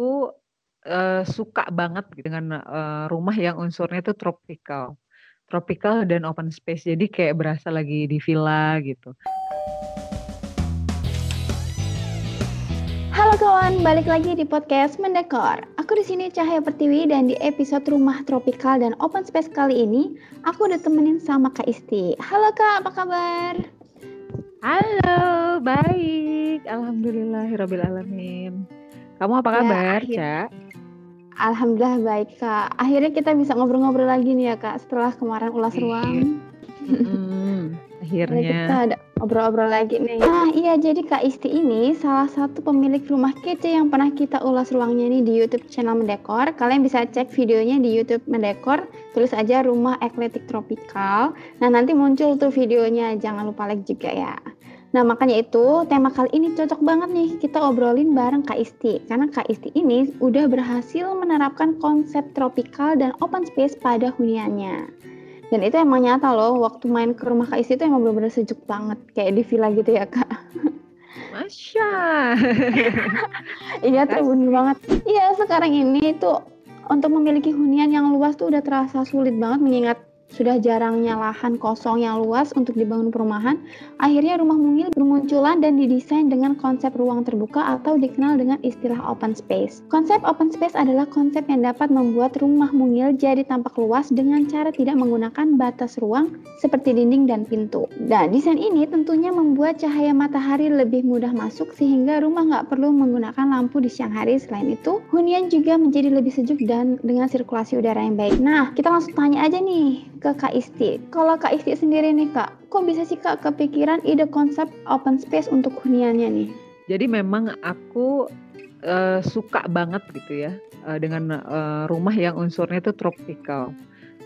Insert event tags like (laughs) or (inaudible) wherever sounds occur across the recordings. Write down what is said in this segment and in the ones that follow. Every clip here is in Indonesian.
aku, eee, suka banget dengan, eee, rumah yang unsurnya itu tropikal. Tropikal dan open space, jadi kayak berasa lagi di villa gitu. Halo kawan, balik lagi di podcast Mendekor. Aku di sini Cahaya Pertiwi dan di episode Rumah Tropikal dan Open Space kali ini aku udah temenin sama Kak Isti. Halo Kak, apa kabar? Halo, baik. Alhamdulillahirabbil alamin. Kamu apa Ya, kabar, akhir Ca? Alhamdulillah baik Kak. Akhirnya kita bisa ngobrol-ngobrol lagi nih ya Kak setelah kemarin ulas Iya. ruang. Mhm, (laughs) Akhirnya kita ada ngobrol-ngobrol lagi nih. Nah iya jadi Kak Isti ini salah satu pemilik rumah kece yang pernah kita ulas ruangnya nih di YouTube channel Mendekor. Kalian bisa cek videonya di YouTube Mendekor. Tulis aja rumah ekletik tropikal. Nah nanti muncul tuh videonya. Jangan lupa like juga ya. Nah makanya itu tema kali ini cocok banget nih kita obrolin bareng Kak Isti. Karena Kak Isti ini udah berhasil menerapkan konsep tropikal dan open space pada huniannya. Dan itu emang nyata loh, waktu main ke rumah Kak Isti itu emang bener-bener sejuk banget, kayak di villa gitu ya Kak. Masya. (laughs) Iya tuh bener banget. Iya sekarang ini tuh untuk memiliki hunian yang luas tuh udah terasa sulit banget mengingat sudah jarangnya lahan kosong yang luas untuk dibangun perumahan. Akhirnya rumah mungil bermunculan dan didesain dengan konsep ruang terbuka atau dikenal dengan istilah open space. Konsep open space adalah konsep yang dapat membuat rumah mungil jadi tampak luas dengan cara tidak menggunakan batas ruang seperti dinding dan pintu. Nah, desain ini tentunya membuat cahaya matahari lebih mudah masuk sehingga rumah nggak perlu menggunakan lampu di siang hari. Selain itu, hunian juga menjadi lebih sejuk dan dengan sirkulasi udara yang baik. Nah, kita langsung tanya aja nih ke Kak Isti. Kalau Kak Isti sendiri nih Kak, kok bisa sih Kak kepikiran ide konsep open space untuk huniannya nih? Jadi memang aku, eee, suka banget gitu ya, eee, dengan, eee, rumah yang unsurnya itu tropikal.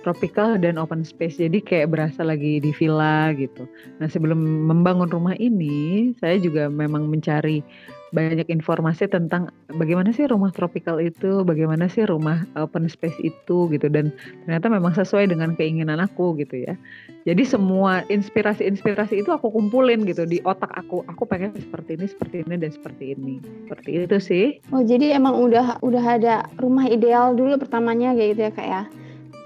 Tropikal dan open space, jadi kayak berasa lagi di villa gitu. Nah sebelum membangun rumah ini, saya juga memang mencari banyak informasi tentang bagaimana sih rumah tropikal itu, bagaimana sih rumah open space itu gitu, dan ternyata memang sesuai dengan keinginan aku gitu ya. Jadi semua inspirasi-inspirasi itu aku kumpulin gitu di otak aku, aku pengen seperti ini seperti ini, dan seperti ini. Seperti itu sih. Oh jadi emang udah udah ada rumah ideal dulu pertamanya kayak gitu ya Kak ya?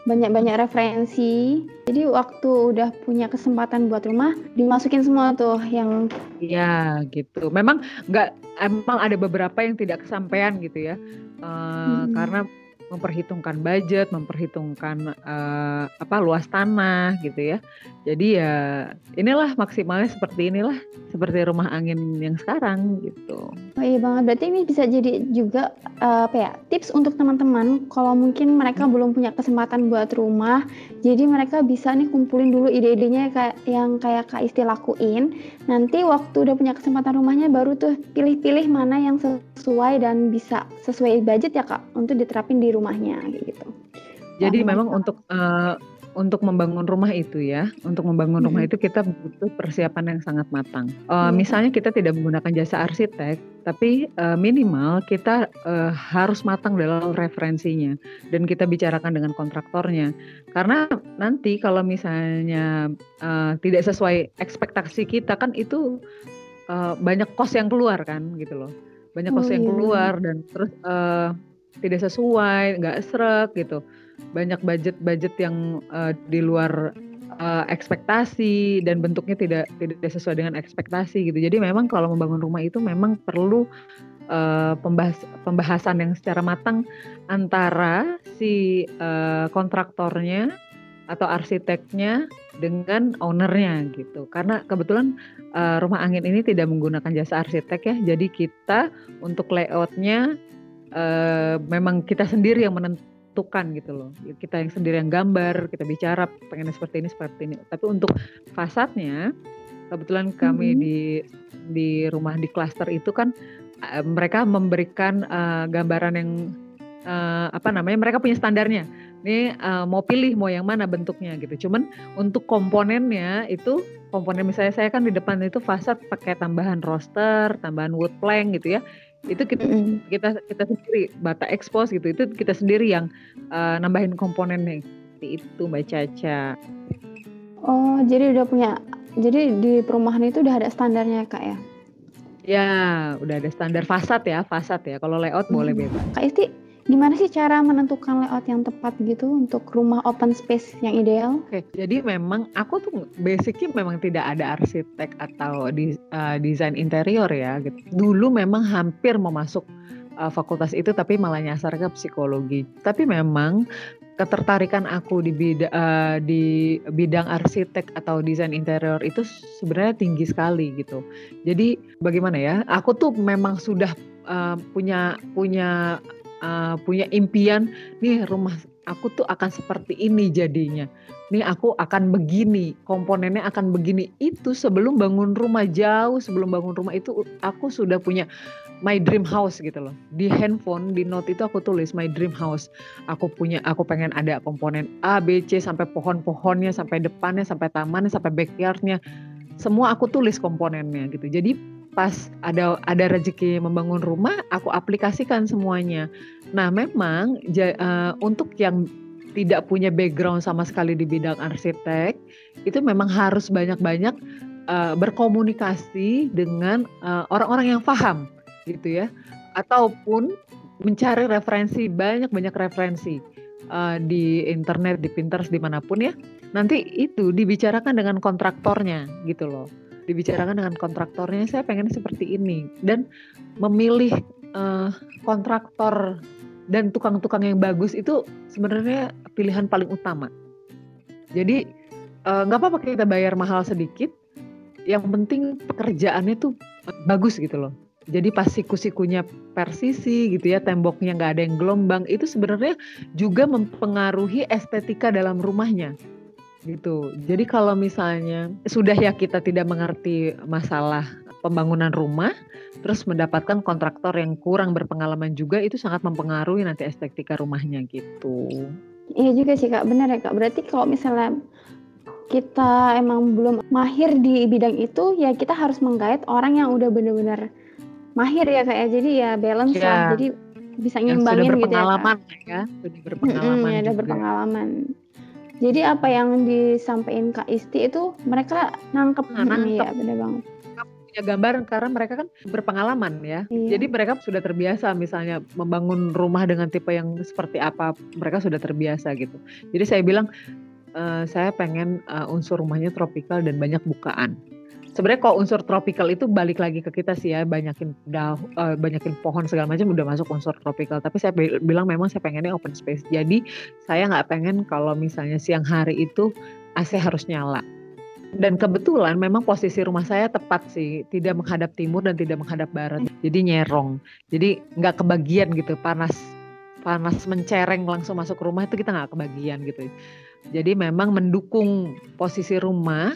Banyak-banyak referensi, jadi waktu udah punya kesempatan buat rumah, dimasukin semua tuh yang Iya gitu. Memang nggak emang ada beberapa yang tidak kesampaian gitu ya, eee, Mhm. karena memperhitungkan budget, memperhitungkan, eee, apa, luas tanah gitu ya. Jadi ya inilah maksimalnya seperti inilah, seperti rumah angin yang sekarang gitu. Oh iya banget, berarti ini bisa jadi juga, eee, apa ya, tips untuk teman-teman kalau mungkin mereka Mhm. belum punya kesempatan buat rumah, jadi mereka bisa nih kumpulin dulu ide-idenya kayak yang kayak Kak Isti lakuin, nanti waktu udah punya kesempatan rumahnya baru tuh pilih-pilih mana yang sesuai dan bisa sesuai budget ya Kak, untuk diterapin di rumahnya gitu. Jadi memang untuk, eee, untuk membangun rumah itu ya, untuk membangun rumah Mhm. itu kita butuh persiapan yang sangat matang. Iya Kak. misalnya kita tidak menggunakan jasa arsitek, tapi, eee, minimal kita, eee, harus matang dalam referensinya dan kita bicarakan dengan kontraktornya. Karena nanti kalau misalnya, eee, tidak sesuai ekspektasi kita kan itu, eee, banyak cost yang keluar kan gitu loh. Banyak Oh cost yang iya keluar dan terus, eee, tidak sesuai, nggak sreg gitu. Banyak budget-budget yang, eee, di luar, eee, ekspektasi dan bentuknya tidak tidak sesuai dengan ekspektasi gitu. Jadi memang kalau membangun rumah itu memang perlu, eee, pembahas pembahasan yang secara matang antara si, eee, kontraktornya atau arsiteknya dengan owner-nya gitu. Karena kebetulan, eee, rumah angin ini tidak menggunakan jasa arsitek ya, jadi kita untuk layout-nya, eee, memang kita sendiri yang menentukan gitu loh. Kita yang sendiri yang gambar, kita bicara pengennya seperti ini seperti ini. Tapi untuk fasadnya, kebetulan kami Mhm. di di rumah di klaster itu kan, eee, mereka memberikan, eee, gambaran yang, eee, apa namanya, mereka punya standarnya. Nih, eee, mau pilih mau yang mana bentuknya gitu. Cuman untuk komponennya itu, komponen misalnya saya kan di depan itu fasad pakai tambahan roster, tambahan wood plank gitu ya. Itu kit Mhm. kita kita sendiri, bata expose gitu, itu kita sendiri yang, eee, nambahin komponennya. Seperti itu Mbak Caca. Oh jadi udah punya jadi di perumahan itu udah ada standarnya ya Kak ya? Ya, udah ada standar fasad ya, fasad ya. Kalau layout boleh Hmm. bebas. Kak Isti, gimana sih cara menentukan layout yang tepat gitu untuk rumah open space yang ideal? Oke, jadi memang aku tuh basicnya memang tidak ada arsitek atau di, eh, desain interior ya. Gitu. Dulu memang hampir mau masuk eh, fakultas itu, tapi malah nyasar ke psikologi. Tapi memang ketertarikan aku di bidang di bidang arsitek atau desain interior itu sebenarnya tinggi sekali gitu. Jadi bagaimana ya? Aku tuh memang sudah eh, punya punya eh, punya impian nih rumah aku tuh akan seperti ini jadinya. Nih aku akan begini, komponennya akan begini. Itu sebelum bangun rumah jauh sebelum bangun rumah itu aku sudah punya my dream house gitu loh. Di handphone, di note itu aku tulis my dream house. Aku punya, aku pengen ada komponen A, B, C sampai pohon-pohonnya, sampai depannya, sampai tamannya, sampai backyardnya. Semua aku tulis komponennya gitu. Jadi pas ada ada rezeki membangun rumah, aku aplikasikan semuanya. Nah memang ja, uh, untuk yang tidak punya background sama sekali di bidang arsitek, itu memang harus banyak-banyak uh, berkomunikasi dengan orang-orang uh, yang paham gitu ya. Ataupun mencari referensi banyak-banyak referensi uh, di internet di Pinterest di mana pun ya. Nanti itu dibicarakan dengan kontraktornya gitu loh dibicarakan dengan kontraktornya saya pengen seperti ini. Dan memilih uh, kontraktor dan tukang-tukang yang bagus itu sebenarnya pilihan paling utama. Jadi nggak uh, apa-apa kita bayar mahal sedikit yang penting pekerjaannya tuh bagus gitu loh. Jadi pas siku-sikunya persisi gitu ya, temboknya nggak ada yang gelombang, itu sebenarnya juga mempengaruhi estetika dalam rumahnya gitu. Jadi kalau misalnya sudah ya kita tidak mengerti masalah pembangunan rumah, terus mendapatkan kontraktor yang kurang berpengalaman juga itu sangat mempengaruhi nanti estetika rumahnya gitu. Iya juga sih kak, benar ya kak. Berarti kalau misalnya kita emang belum mahir di bidang itu, ya kita harus menggait orang yang udah benar-benar mahir ya kayak jadi ya balance ya. lah jadi bisa ngimbangin gitu ya kak. ya sudah berpengalaman hmm, ya, ada berpengalaman jadi apa yang disampaikan kak Isti itu mereka nangkep, nah, nangkep. ya benar banget. Punya gambar karena mereka kan berpengalaman ya. Iya. jadi mereka sudah terbiasa misalnya membangun rumah dengan tipe yang seperti apa mereka sudah terbiasa gitu. Jadi saya bilang e, saya pengen uh, unsur rumahnya tropikal dan banyak bukaan sebenarnya kalau unsur tropical itu balik lagi ke kita sih ya banyakin daun uh, banyakin pohon segala macam udah masuk unsur tropical. Tapi saya bilang memang saya pengennya open space. Jadi saya nggak pengen kalau misalnya siang hari itu AC harus nyala. Dan kebetulan memang posisi rumah saya tepat sih tidak menghadap timur dan tidak menghadap barat. Jadi nyerong. Jadi nggak kebagian gitu panas panas mencereng langsung masuk rumah itu kita nggak kebagian gitu. Jadi memang mendukung posisi rumah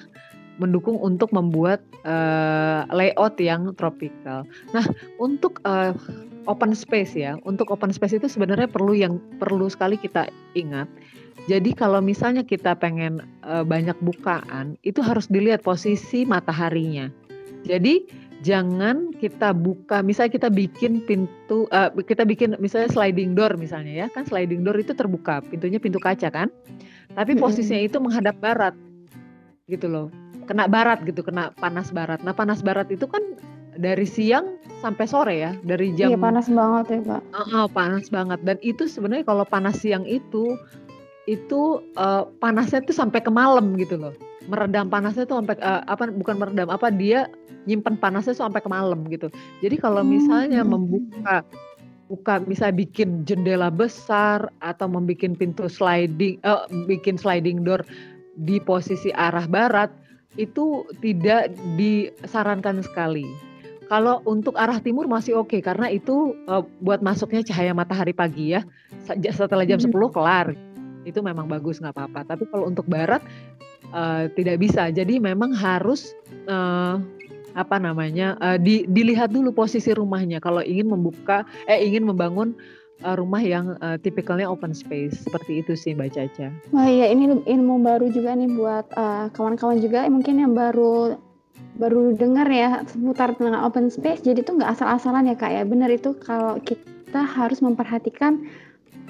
mendukung untuk membuat uh, layout yang tropical. Nah, untuk uh, open space ya, untuk open space itu sebenarnya perlu yang perlu sekali kita ingat. Jadi kalau misalnya kita pengen uh, banyak bukaan, itu harus dilihat posisi mataharinya. Jadi jangan kita buka, misalnya kita bikin pintu, uh, kita bikin misalnya sliding door misalnya ya, kan sliding door itu terbuka, pintunya pintu kaca kan, tapi posisinya itu menghadap barat, gitu loh kena barat gitu, kena panas barat. Nah panas barat itu kan dari siang sampai sore ya, dari jam. Iya panas banget ya pak. Uh, uh, panas banget. Dan itu sebenarnya kalau panas siang itu, itu uh, panasnya tuh sampai ke malam gitu loh. Meredam panasnya tuh sampai uh, apa? Bukan meredam, apa dia nyimpen panasnya tuh sampai ke malam gitu. Jadi kalau misalnya hmm. membuka buka bisa bikin jendela besar atau membuat pintu sliding uh, bikin sliding door di posisi arah barat itu tidak disarankan sekali. Kalau untuk arah timur masih oke okay, karena itu uh, buat masuknya cahaya matahari pagi ya. Setelah jam 10 kelar. Itu memang bagus nggak apa-apa. Tapi kalau untuk barat uh, tidak bisa. Jadi memang harus uh, apa namanya? Uh, di, dilihat dulu posisi rumahnya kalau ingin membuka eh ingin membangun uh, rumah yang uh, tipikalnya open space seperti itu sih Mbak Caca. Wah iya ini ilmu baru juga nih buat kawan kawan-kawan juga mungkin yang baru baru dengar ya seputar tentang open space. Jadi itu nggak asal-asalan ya kak ya. Benar itu kalau kita harus memperhatikan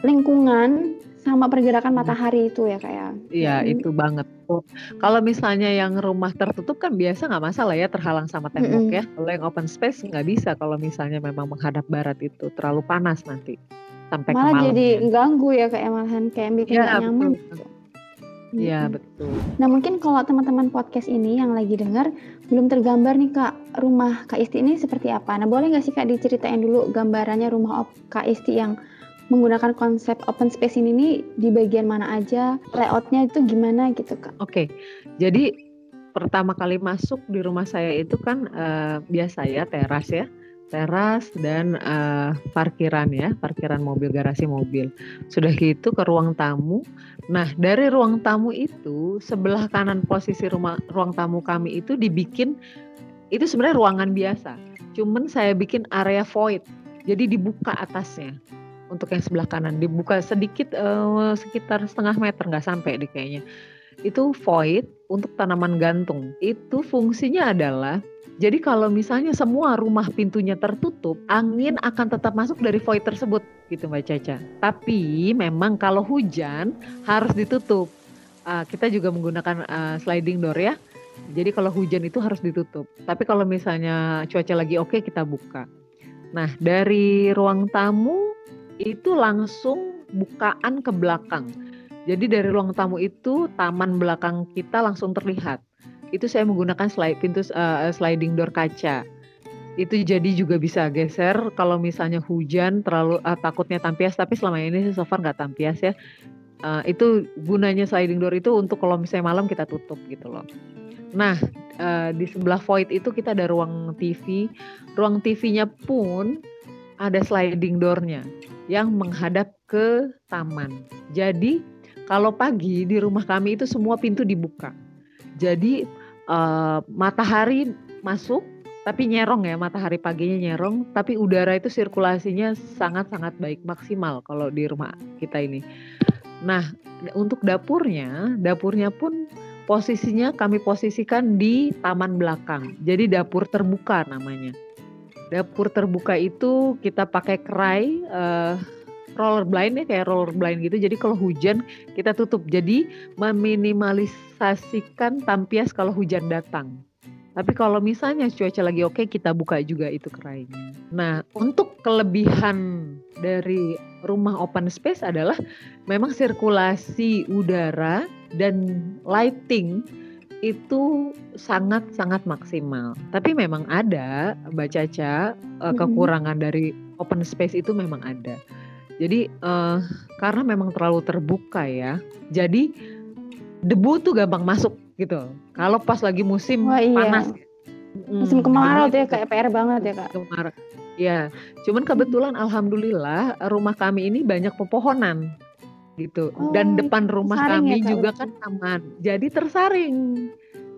lingkungan sama pergerakan matahari itu ya kayak. Ya? Iya, hmm. itu banget. Oh, kalau misalnya yang rumah tertutup kan biasa nggak masalah ya terhalang sama tembok hmm. ya. Kalau yang open space nggak bisa kalau misalnya memang menghadap barat itu terlalu panas nanti sampai Malah ke jadi ganggu ya kayak malahan kayak bikin ya, nyaman. Betul. Iya hmm. betul. Nah mungkin kalau teman-teman podcast ini yang lagi dengar belum tergambar nih kak rumah kak Isti ini seperti apa? Nah boleh nggak sih kak diceritain dulu gambarannya rumah kak Isti yang menggunakan konsep open space ini nih di bagian mana aja, layoutnya itu gimana gitu kak? Oke, okay. jadi pertama kali masuk di rumah saya itu kan uh, biasa ya teras ya teras dan uh, parkiran ya, parkiran mobil, garasi mobil. Sudah gitu ke ruang tamu. Nah, dari ruang tamu itu sebelah kanan posisi rumah ruang tamu kami itu dibikin itu sebenarnya ruangan biasa. Cuman saya bikin area void. Jadi dibuka atasnya. Untuk yang sebelah kanan dibuka sedikit uh, sekitar setengah meter nggak sampai di kayaknya. Itu void untuk tanaman gantung. Itu fungsinya adalah jadi kalau misalnya semua rumah pintunya tertutup, angin akan tetap masuk dari void tersebut gitu Mbak Caca. Tapi memang kalau hujan harus ditutup. Uh, kita juga menggunakan uh, sliding door ya. Jadi kalau hujan itu harus ditutup. Tapi kalau misalnya cuaca lagi oke okay, kita buka. Nah dari ruang tamu itu langsung bukaan ke belakang. Jadi dari ruang tamu itu taman belakang kita langsung terlihat. Itu saya menggunakan slide pintu uh, sliding door kaca. Itu jadi juga bisa geser kalau misalnya hujan terlalu uh, takutnya tampias. Tapi selama ini so far nggak tampias ya. Uh, itu gunanya sliding door itu untuk kalau misalnya malam kita tutup gitu loh. Nah uh, di sebelah void itu kita ada ruang TV ruang TV-nya pun ada sliding doornya yang menghadap ke taman jadi kalau pagi di rumah kami itu semua pintu dibuka jadi uh, matahari masuk tapi nyerong ya matahari paginya nyerong tapi udara itu sirkulasinya sangat-sangat baik maksimal kalau di rumah kita ini. Nah, untuk dapurnya, dapurnya pun posisinya kami posisikan di taman belakang. Jadi dapur terbuka namanya. Dapur terbuka itu kita pakai kerai uh, roller blind ya kayak roller blind gitu. Jadi kalau hujan kita tutup. Jadi meminimalisasikan tampias kalau hujan datang. Tapi kalau misalnya cuaca lagi oke kita buka juga itu kerainya. Nah untuk kelebihan dari rumah open space adalah memang sirkulasi udara dan lighting itu sangat-sangat maksimal. Tapi memang ada, Mbak Caca, eh, kekurangan dari open space itu memang ada. Jadi uh, karena memang terlalu terbuka ya, jadi debu tuh gampang masuk gitu. Kalau pas lagi musim Wah, iya. panas, musim hmm, kemarau tuh ya kayak PR banget ya kak. Kemarau. Ya, cuman kebetulan alhamdulillah rumah kami ini banyak pepohonan gitu oh, dan depan rumah kami ya, juga kan taman. Jadi tersaring.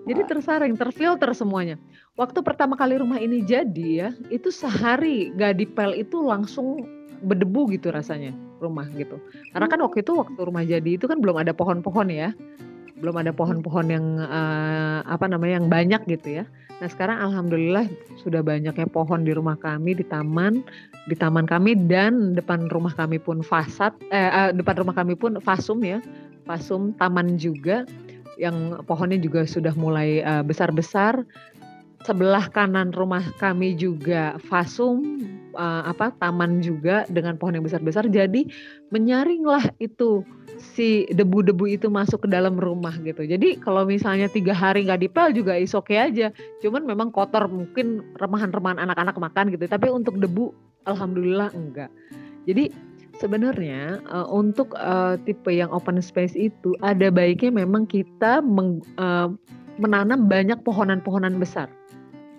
Jadi tersaring, terfilter semuanya. Waktu pertama kali rumah ini jadi ya, itu sehari gak dipel itu langsung berdebu gitu rasanya rumah gitu. Karena kan waktu itu waktu rumah jadi itu kan belum ada pohon-pohon ya. Belum ada pohon-pohon yang uh, apa namanya yang banyak gitu ya. Nah, sekarang alhamdulillah sudah banyaknya pohon di rumah kami di taman, di taman kami dan depan rumah kami pun fasad eh uh, depan rumah kami pun fasum ya. Fasum taman juga yang pohonnya juga sudah mulai uh, besar-besar. Sebelah kanan rumah kami juga fasum uh, apa taman juga dengan pohon yang besar-besar. Jadi menyaringlah itu si debu-debu itu masuk ke dalam rumah gitu. Jadi kalau misalnya tiga hari nggak dipel juga is okay aja. Cuman memang kotor mungkin remahan-remahan anak-anak makan gitu. Tapi untuk debu alhamdulillah enggak. Jadi sebenarnya uh, untuk uh, tipe yang open space itu ada baiknya memang kita meng, uh, menanam banyak pohonan-pohonan besar.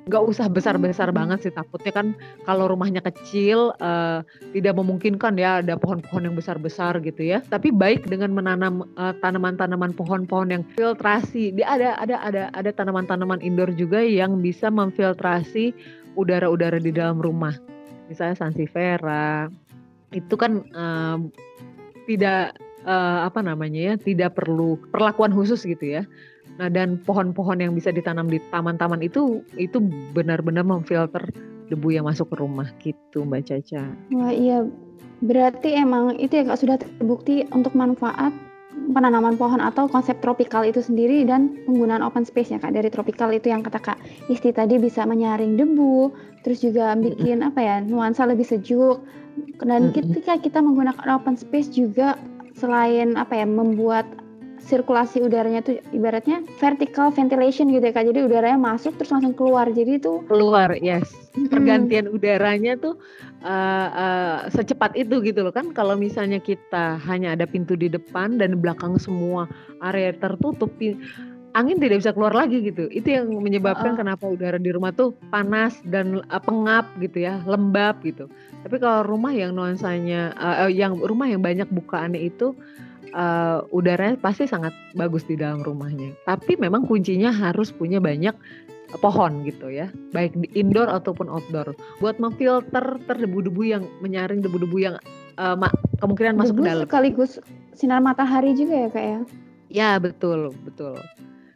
Nggak usah besar-besar hmm. banget sih takutnya kan kalau rumahnya kecil uh, tidak memungkinkan ya ada pohon-pohon yang besar-besar gitu ya. Tapi baik dengan menanam uh, tanaman-tanaman pohon-pohon yang filtrasi. Dia ada ada ada ada tanaman-tanaman indoor juga yang bisa memfiltrasi udara-udara di dalam rumah misalnya sansifera itu kan uh, tidak uh, apa namanya ya tidak perlu perlakuan khusus gitu ya Nah, dan pohon-pohon yang bisa ditanam di taman-taman itu itu benar-benar memfilter debu yang masuk ke rumah gitu Mbak Caca. Wah iya, berarti emang itu ya kak sudah terbukti untuk manfaat penanaman pohon atau konsep tropikal itu sendiri dan penggunaan open space ya kak. Dari tropikal itu yang kata kak Isti tadi bisa menyaring debu terus juga bikin apa ya nuansa lebih sejuk. Dan ketika kita menggunakan open space juga selain apa ya membuat sirkulasi udaranya tuh ibaratnya vertical ventilation gitu ya kak. Jadi udaranya masuk terus langsung keluar. Jadi itu keluar yes. Pergantian udaranya tuh uh, uh, secepat itu gitu loh kan. Kalau misalnya kita hanya ada pintu di depan dan belakang semua area tertutup angin tidak bisa keluar lagi gitu. Itu yang menyebabkan uh. kenapa udara di rumah tuh panas dan uh, pengap gitu ya lembab gitu. Tapi kalau rumah yang nuansanya uh, yang rumah yang banyak bukaannya itu uh, udaranya pasti sangat bagus di dalam rumahnya. Tapi memang kuncinya harus punya banyak pohon gitu ya, baik di indoor ataupun outdoor. Buat memfilter terdebu-debu yang menyaring debu-debu yang uh, ma kemungkinan masuk ke dalam. Sekaligus sinar matahari juga ya kak ya? Ya betul betul.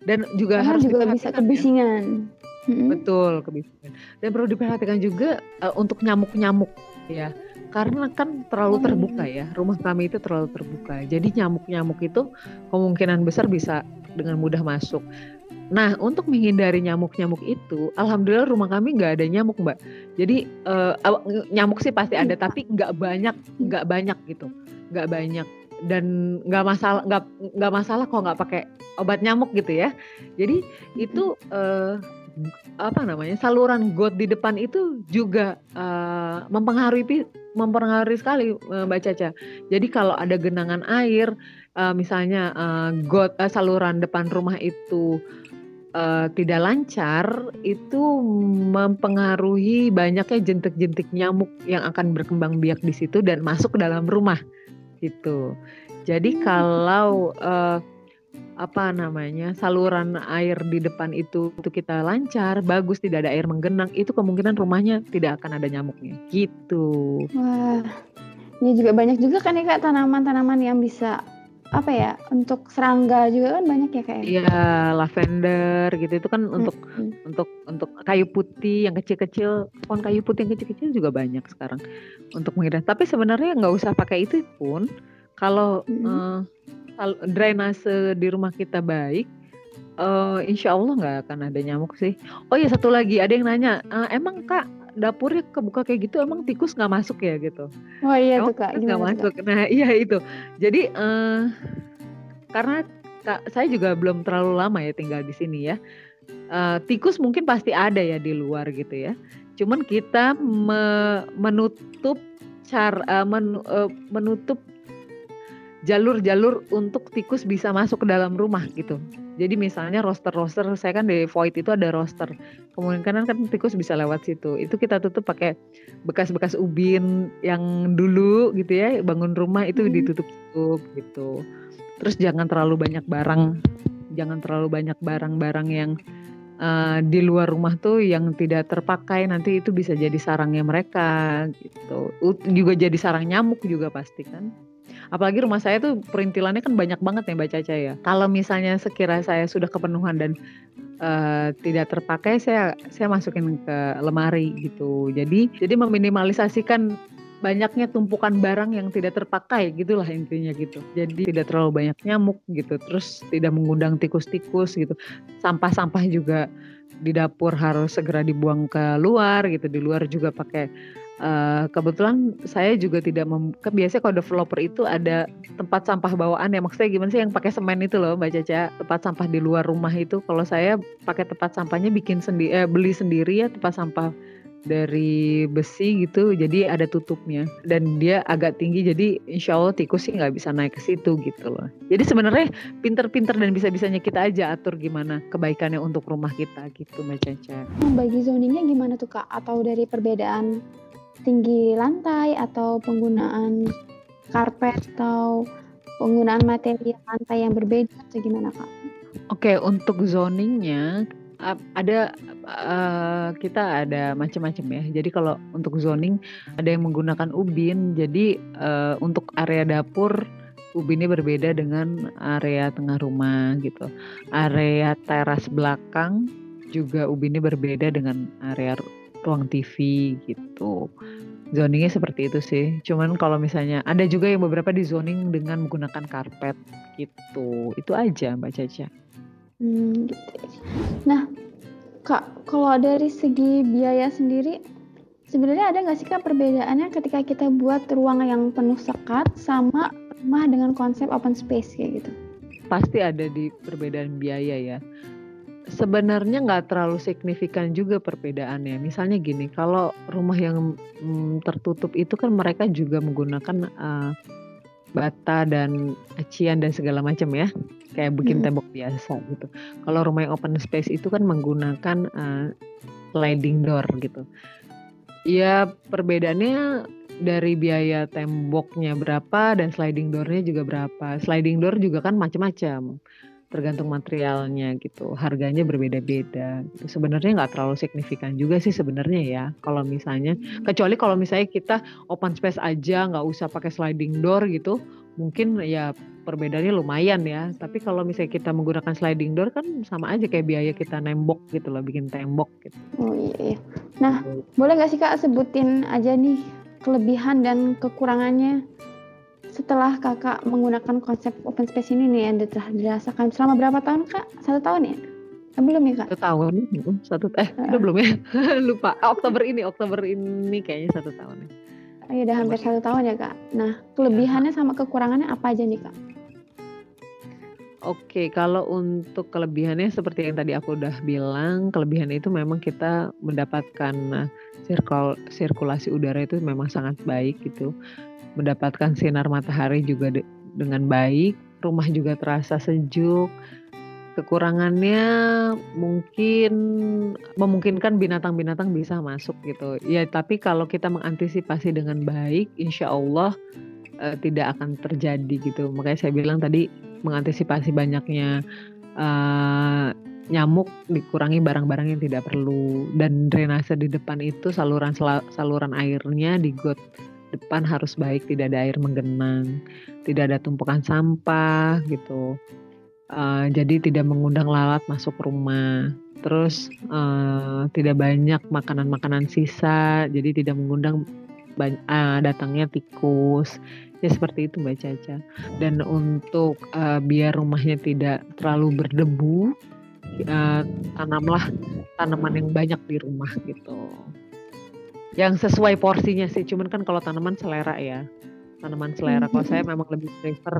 Dan juga Karena harus juga bisa kebisingan. Ya. Betul kebisingan. Dan perlu diperhatikan juga uh, untuk nyamuk-nyamuk ya karena kan terlalu oh, terbuka ya rumah kami itu terlalu terbuka. Jadi nyamuk-nyamuk itu kemungkinan besar bisa dengan mudah masuk. Nah untuk menghindari nyamuk-nyamuk itu alhamdulillah rumah kami nggak ada nyamuk mbak. Jadi uh, nyamuk sih pasti ada iya. tapi nggak banyak nggak banyak gitu. Nggak banyak. Dan nggak masalah nggak nggak masalah kok nggak pakai obat nyamuk gitu ya. Jadi itu uh, apa namanya saluran got di depan itu juga uh, mempengaruhi mempengaruhi sekali uh, Mbak Caca. Jadi kalau ada genangan air, uh, misalnya uh, got uh, saluran depan rumah itu uh, tidak lancar, itu mempengaruhi banyaknya jentik-jentik nyamuk yang akan berkembang biak di situ dan masuk ke dalam rumah gitu. Jadi hmm. kalau uh, apa namanya saluran air di depan itu itu kita lancar bagus tidak ada air menggenang itu kemungkinan rumahnya tidak akan ada nyamuknya gitu wah ini juga banyak juga kan ya kak tanaman-tanaman yang bisa apa ya untuk serangga juga kan banyak ya kayak ya? iya lavender gitu itu kan untuk hmm. untuk untuk kayu putih yang kecil-kecil pohon kayu putih yang kecil-kecil juga banyak sekarang untuk menghidrat tapi sebenarnya nggak usah pakai itu pun kalau hmm. uh, drainase di rumah kita baik, uh, insya Allah nggak akan ada nyamuk sih. Oh ya satu lagi ada yang nanya, uh, emang kak dapurnya kebuka kayak gitu emang tikus nggak masuk ya gitu? Oh iya tuh kak, nggak masuk. Kak? Nah iya itu. Jadi uh, karena kak saya juga belum terlalu lama ya tinggal di sini ya. Uh, tikus mungkin pasti ada ya di luar gitu ya. Cuman kita me menutup cara uh, men, uh, menutup jalur-jalur untuk tikus bisa masuk ke dalam rumah gitu. Jadi misalnya roster-roster, saya kan di void itu ada roster. Kemungkinan kan tikus bisa lewat situ. Itu kita tutup pakai bekas-bekas ubin yang dulu gitu ya, bangun rumah itu hmm. ditutup-tutup gitu. Terus jangan terlalu banyak barang, jangan terlalu banyak barang-barang yang uh, di luar rumah tuh yang tidak terpakai nanti itu bisa jadi sarangnya mereka gitu. Juga jadi sarang nyamuk juga pasti kan apalagi rumah saya tuh perintilannya kan banyak banget ya Mbak Caca ya. Kalau misalnya sekira saya sudah kepenuhan dan uh, tidak terpakai saya saya masukin ke lemari gitu. Jadi jadi meminimalisasikan banyaknya tumpukan barang yang tidak terpakai gitulah intinya gitu. Jadi tidak terlalu banyak nyamuk gitu. Terus tidak mengundang tikus-tikus gitu. Sampah-sampah juga di dapur harus segera dibuang ke luar gitu. Di luar juga pakai Uh, kebetulan saya juga tidak mem kan biasanya kalau developer itu ada tempat sampah bawaan ya. Maksudnya gimana sih yang pakai semen itu loh Mbak Caca? Tempat sampah di luar rumah itu. Kalau saya pakai tempat sampahnya bikin sendiri eh, beli sendiri ya tempat sampah dari besi gitu. Jadi ada tutupnya. Dan dia agak tinggi jadi insya Allah tikus sih nggak bisa naik ke situ gitu loh. Jadi sebenarnya pinter-pinter dan bisa-bisanya kita aja atur gimana kebaikannya untuk rumah kita gitu Mbak Caca. Bagi zoningnya gimana tuh Kak? Atau dari perbedaan tinggi lantai atau penggunaan karpet atau penggunaan materi lantai yang berbeda atau gimana kak? Oke untuk zoningnya ada uh, kita ada macam-macam ya. Jadi kalau untuk zoning ada yang menggunakan ubin. Jadi uh, untuk area dapur ubinnya berbeda dengan area tengah rumah gitu. Area teras belakang juga ubinnya berbeda dengan area ruang TV gitu. Zoningnya seperti itu sih. Cuman kalau misalnya ada juga yang beberapa di zoning dengan menggunakan karpet gitu. Itu aja Mbak Caca. Hmm, gitu. Nah, Kak, kalau dari segi biaya sendiri, sebenarnya ada nggak sih Kak perbedaannya ketika kita buat ruang yang penuh sekat sama rumah dengan konsep open space kayak gitu? Pasti ada di perbedaan biaya ya sebenarnya nggak terlalu signifikan juga perbedaannya. Misalnya gini, kalau rumah yang mm, tertutup itu kan mereka juga menggunakan uh, bata dan acian dan segala macam ya, kayak bikin hmm. tembok biasa gitu. Kalau rumah yang open space itu kan menggunakan uh, sliding door gitu. Ya perbedaannya dari biaya temboknya berapa dan sliding doornya juga berapa. Sliding door juga kan macam-macam tergantung materialnya gitu. Harganya berbeda-beda gitu. sebenarnya nggak terlalu signifikan juga sih sebenarnya ya. Kalau misalnya kecuali kalau misalnya kita open space aja nggak usah pakai sliding door gitu mungkin ya perbedaannya lumayan ya. Tapi kalau misalnya kita menggunakan sliding door kan sama aja kayak biaya kita nembok gitu loh bikin tembok gitu. Oh iya, iya. nah boleh nggak sih kak sebutin aja nih kelebihan dan kekurangannya setelah kakak menggunakan konsep open space ini nih yang telah dirasakan selama berapa tahun kak? Satu tahun ya? Eh, belum ya kak? Satu tahun, satu eh uh. udah belum ya? (laughs) Lupa. Oktober ini, Oktober ini kayaknya satu tahun ya. Oh, ya udah hampir satu tahun ya kak. Nah kelebihannya sama kekurangannya apa aja nih kak? Oke, kalau untuk kelebihannya seperti yang tadi aku udah bilang, kelebihan itu memang kita mendapatkan nah, sirkul sirkulasi udara itu memang sangat baik gitu mendapatkan sinar matahari juga de dengan baik, rumah juga terasa sejuk. Kekurangannya mungkin memungkinkan binatang-binatang bisa masuk gitu. Ya, tapi kalau kita mengantisipasi dengan baik, insya Allah uh, tidak akan terjadi gitu. Makanya saya bilang tadi mengantisipasi banyaknya uh, nyamuk dikurangi barang-barang yang tidak perlu dan drainase di depan itu saluran saluran airnya di got depan harus baik, tidak ada air menggenang, tidak ada tumpukan sampah gitu. Uh, jadi tidak mengundang lalat masuk rumah. Terus uh, tidak banyak makanan-makanan sisa, jadi tidak mengundang uh, datangnya tikus. Ya seperti itu Mbak Caca. Dan untuk uh, biar rumahnya tidak terlalu berdebu, uh, tanamlah tanaman yang banyak di rumah gitu yang sesuai porsinya sih cuman kan kalau tanaman selera ya. Tanaman selera. Kalau saya memang lebih prefer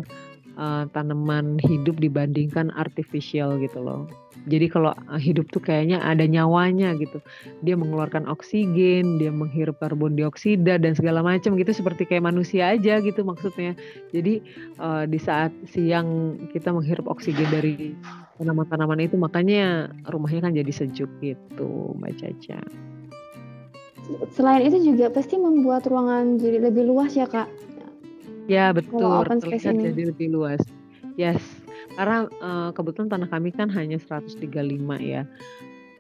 uh, tanaman hidup dibandingkan artificial gitu loh. Jadi kalau eh, hidup tuh kayaknya ada nyawanya gitu. Dia mengeluarkan oksigen dia menghirup karbon dioksida dan segala macam gitu seperti kayak manusia aja gitu maksudnya. Jadi uh, di saat siang kita menghirup oksigen dari tanaman-tanaman itu makanya rumahnya kan jadi sejuk gitu mbak Caca selain itu juga pasti membuat ruangan jadi lebih luas ya kak ya betul Kalau open space ini. jadi lebih luas yes karena uh, kebetulan tanah kami kan hanya 135 ya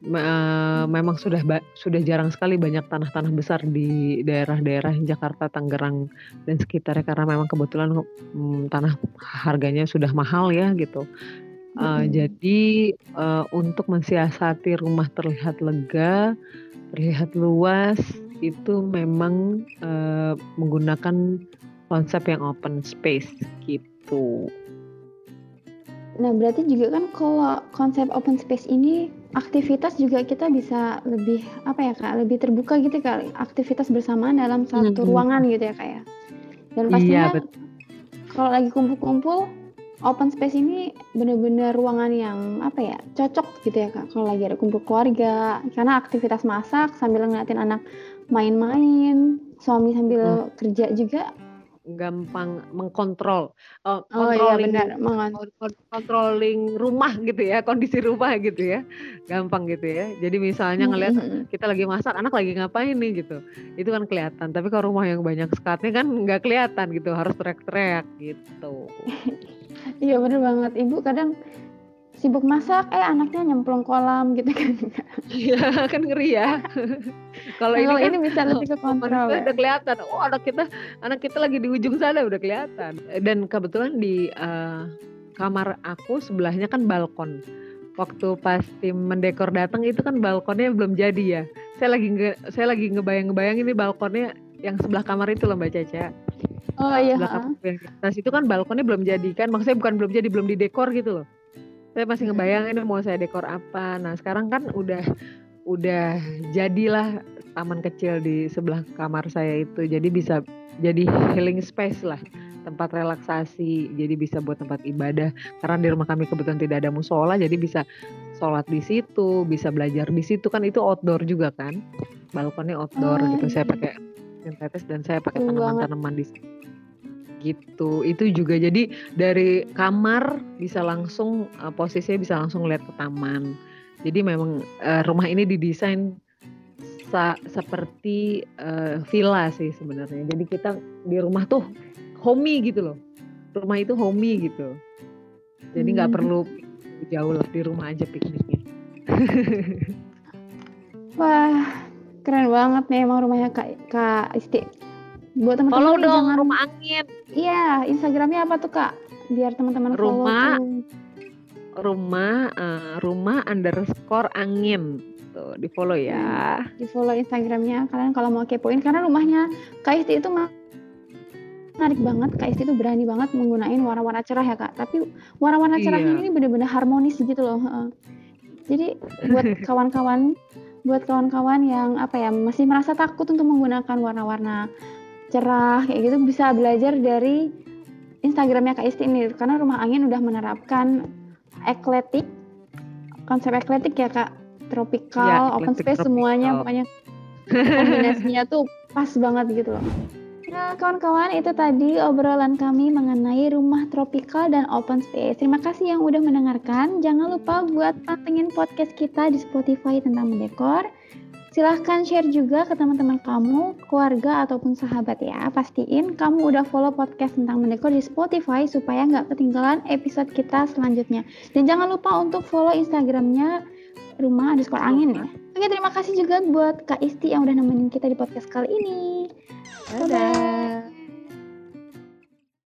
uh, memang sudah sudah jarang sekali banyak tanah-tanah besar di daerah-daerah Jakarta, Tangerang dan sekitarnya karena memang kebetulan um, tanah harganya sudah mahal ya gitu. Uh, hmm. Jadi uh, untuk mensiasati rumah terlihat lega, terlihat luas itu memang uh, menggunakan konsep yang open space gitu. Nah, berarti juga kan kalau konsep open space ini aktivitas juga kita bisa lebih apa ya kak, lebih terbuka gitu kali aktivitas bersamaan dalam satu hmm. ruangan gitu ya kak ya. Dan pastinya iya, kalau lagi kumpul-kumpul open space ini benar-benar ruangan yang apa ya cocok gitu ya kak. Kalau lagi ada kumpul keluarga karena aktivitas masak sambil ngeliatin anak main-main suami sambil hmm. kerja juga. Gampang mengkontrol uh, oh iya benar. Controlling rumah gitu ya kondisi rumah gitu ya. Gampang gitu ya. Jadi misalnya hmm, ngelihat mm-hmm. kita lagi masak anak lagi ngapain nih gitu. Itu kan kelihatan. Tapi kalau rumah yang banyak sekatnya kan nggak kelihatan gitu harus teriak-teriak gitu (laughs) Iya bener banget. Ibu kadang sibuk masak, eh anaknya nyemplung kolam gitu kan. Iya kan ngeri ya. (laughs) Kalau ini, kan, ini bisa lebih ke (laughs) kontrol. Ya. Udah kelihatan. Oh anak kita anak kita lagi di ujung sana udah kelihatan. Dan kebetulan di uh, kamar aku sebelahnya kan balkon. Waktu pas tim mendekor datang itu kan balkonnya belum jadi ya. saya lagi nge, saya lagi ngebayang-ngebayang ini balkonnya yang sebelah kamar itu loh Mbak Caca. Oh iya. Di atas itu kan balkonnya belum jadi kan, maksudnya bukan belum jadi, belum didekor gitu loh. Saya masih ngebayang ini mau saya dekor apa. Nah sekarang kan udah udah jadilah taman kecil di sebelah kamar saya itu, jadi bisa jadi healing space lah tempat relaksasi jadi bisa buat tempat ibadah karena di rumah kami kebetulan tidak ada musola jadi bisa sholat di situ bisa belajar di situ kan itu outdoor juga kan balkonnya outdoor Oh, gitu saya iya. pakai tetes dan saya pakai tanaman-tanaman di situ. Gitu. Itu juga jadi dari kamar bisa langsung eh, posisinya bisa langsung lihat ke taman. Jadi memang eh, rumah ini didesain sa- seperti eh, villa sih sebenarnya. Jadi kita di rumah tuh homey gitu loh. Rumah itu homey gitu. Jadi nggak Hmm. perlu jauh lah di rumah aja pikniknya. (laughs) Wah, keren banget nih emang rumahnya Kak Kak Isti. Buat teman-teman follow dong jangan rumah angin. Iya, Instagramnya apa tuh Kak? Biar teman-teman follow Rumah rumah eh, rumah underscore angin. Tuh di follow ya. Di follow Instagramnya. Kalian kalau mau kepoin karena rumahnya Kak Isti itu menarik banget. Kak Isti itu berani banget menggunakan warna-warna cerah ya Kak. Tapi warna-warna cerahnya Iya. ini bener-bener harmonis gitu loh jadi buat (laughs) kawan-kawan buat kawan-kawan yang apa ya masih merasa takut untuk menggunakan warna-warna cerah kayak gitu bisa belajar dari Instagramnya Kak Isti ini karena rumah angin udah menerapkan ekletik konsep ekletik ya Kak tropical, Ya, open space semuanya tropical. pokoknya kombinasinya tuh pas banget gitu loh. Nah, kawan-kawan, itu tadi obrolan kami mengenai rumah tropical dan open space. Terima kasih yang udah mendengarkan. Jangan lupa buat pantengin podcast kita di Spotify tentang mendekor. Silahkan share juga ke teman-teman kamu, keluarga, ataupun sahabat ya. Pastiin kamu udah follow podcast tentang mendekor di Spotify supaya nggak ketinggalan episode kita selanjutnya. Dan jangan lupa untuk follow Instagramnya rumah underscore angin ya. Oke, terima kasih juga buat Kak Isti yang udah nemenin kita di podcast kali ini. 拜拜。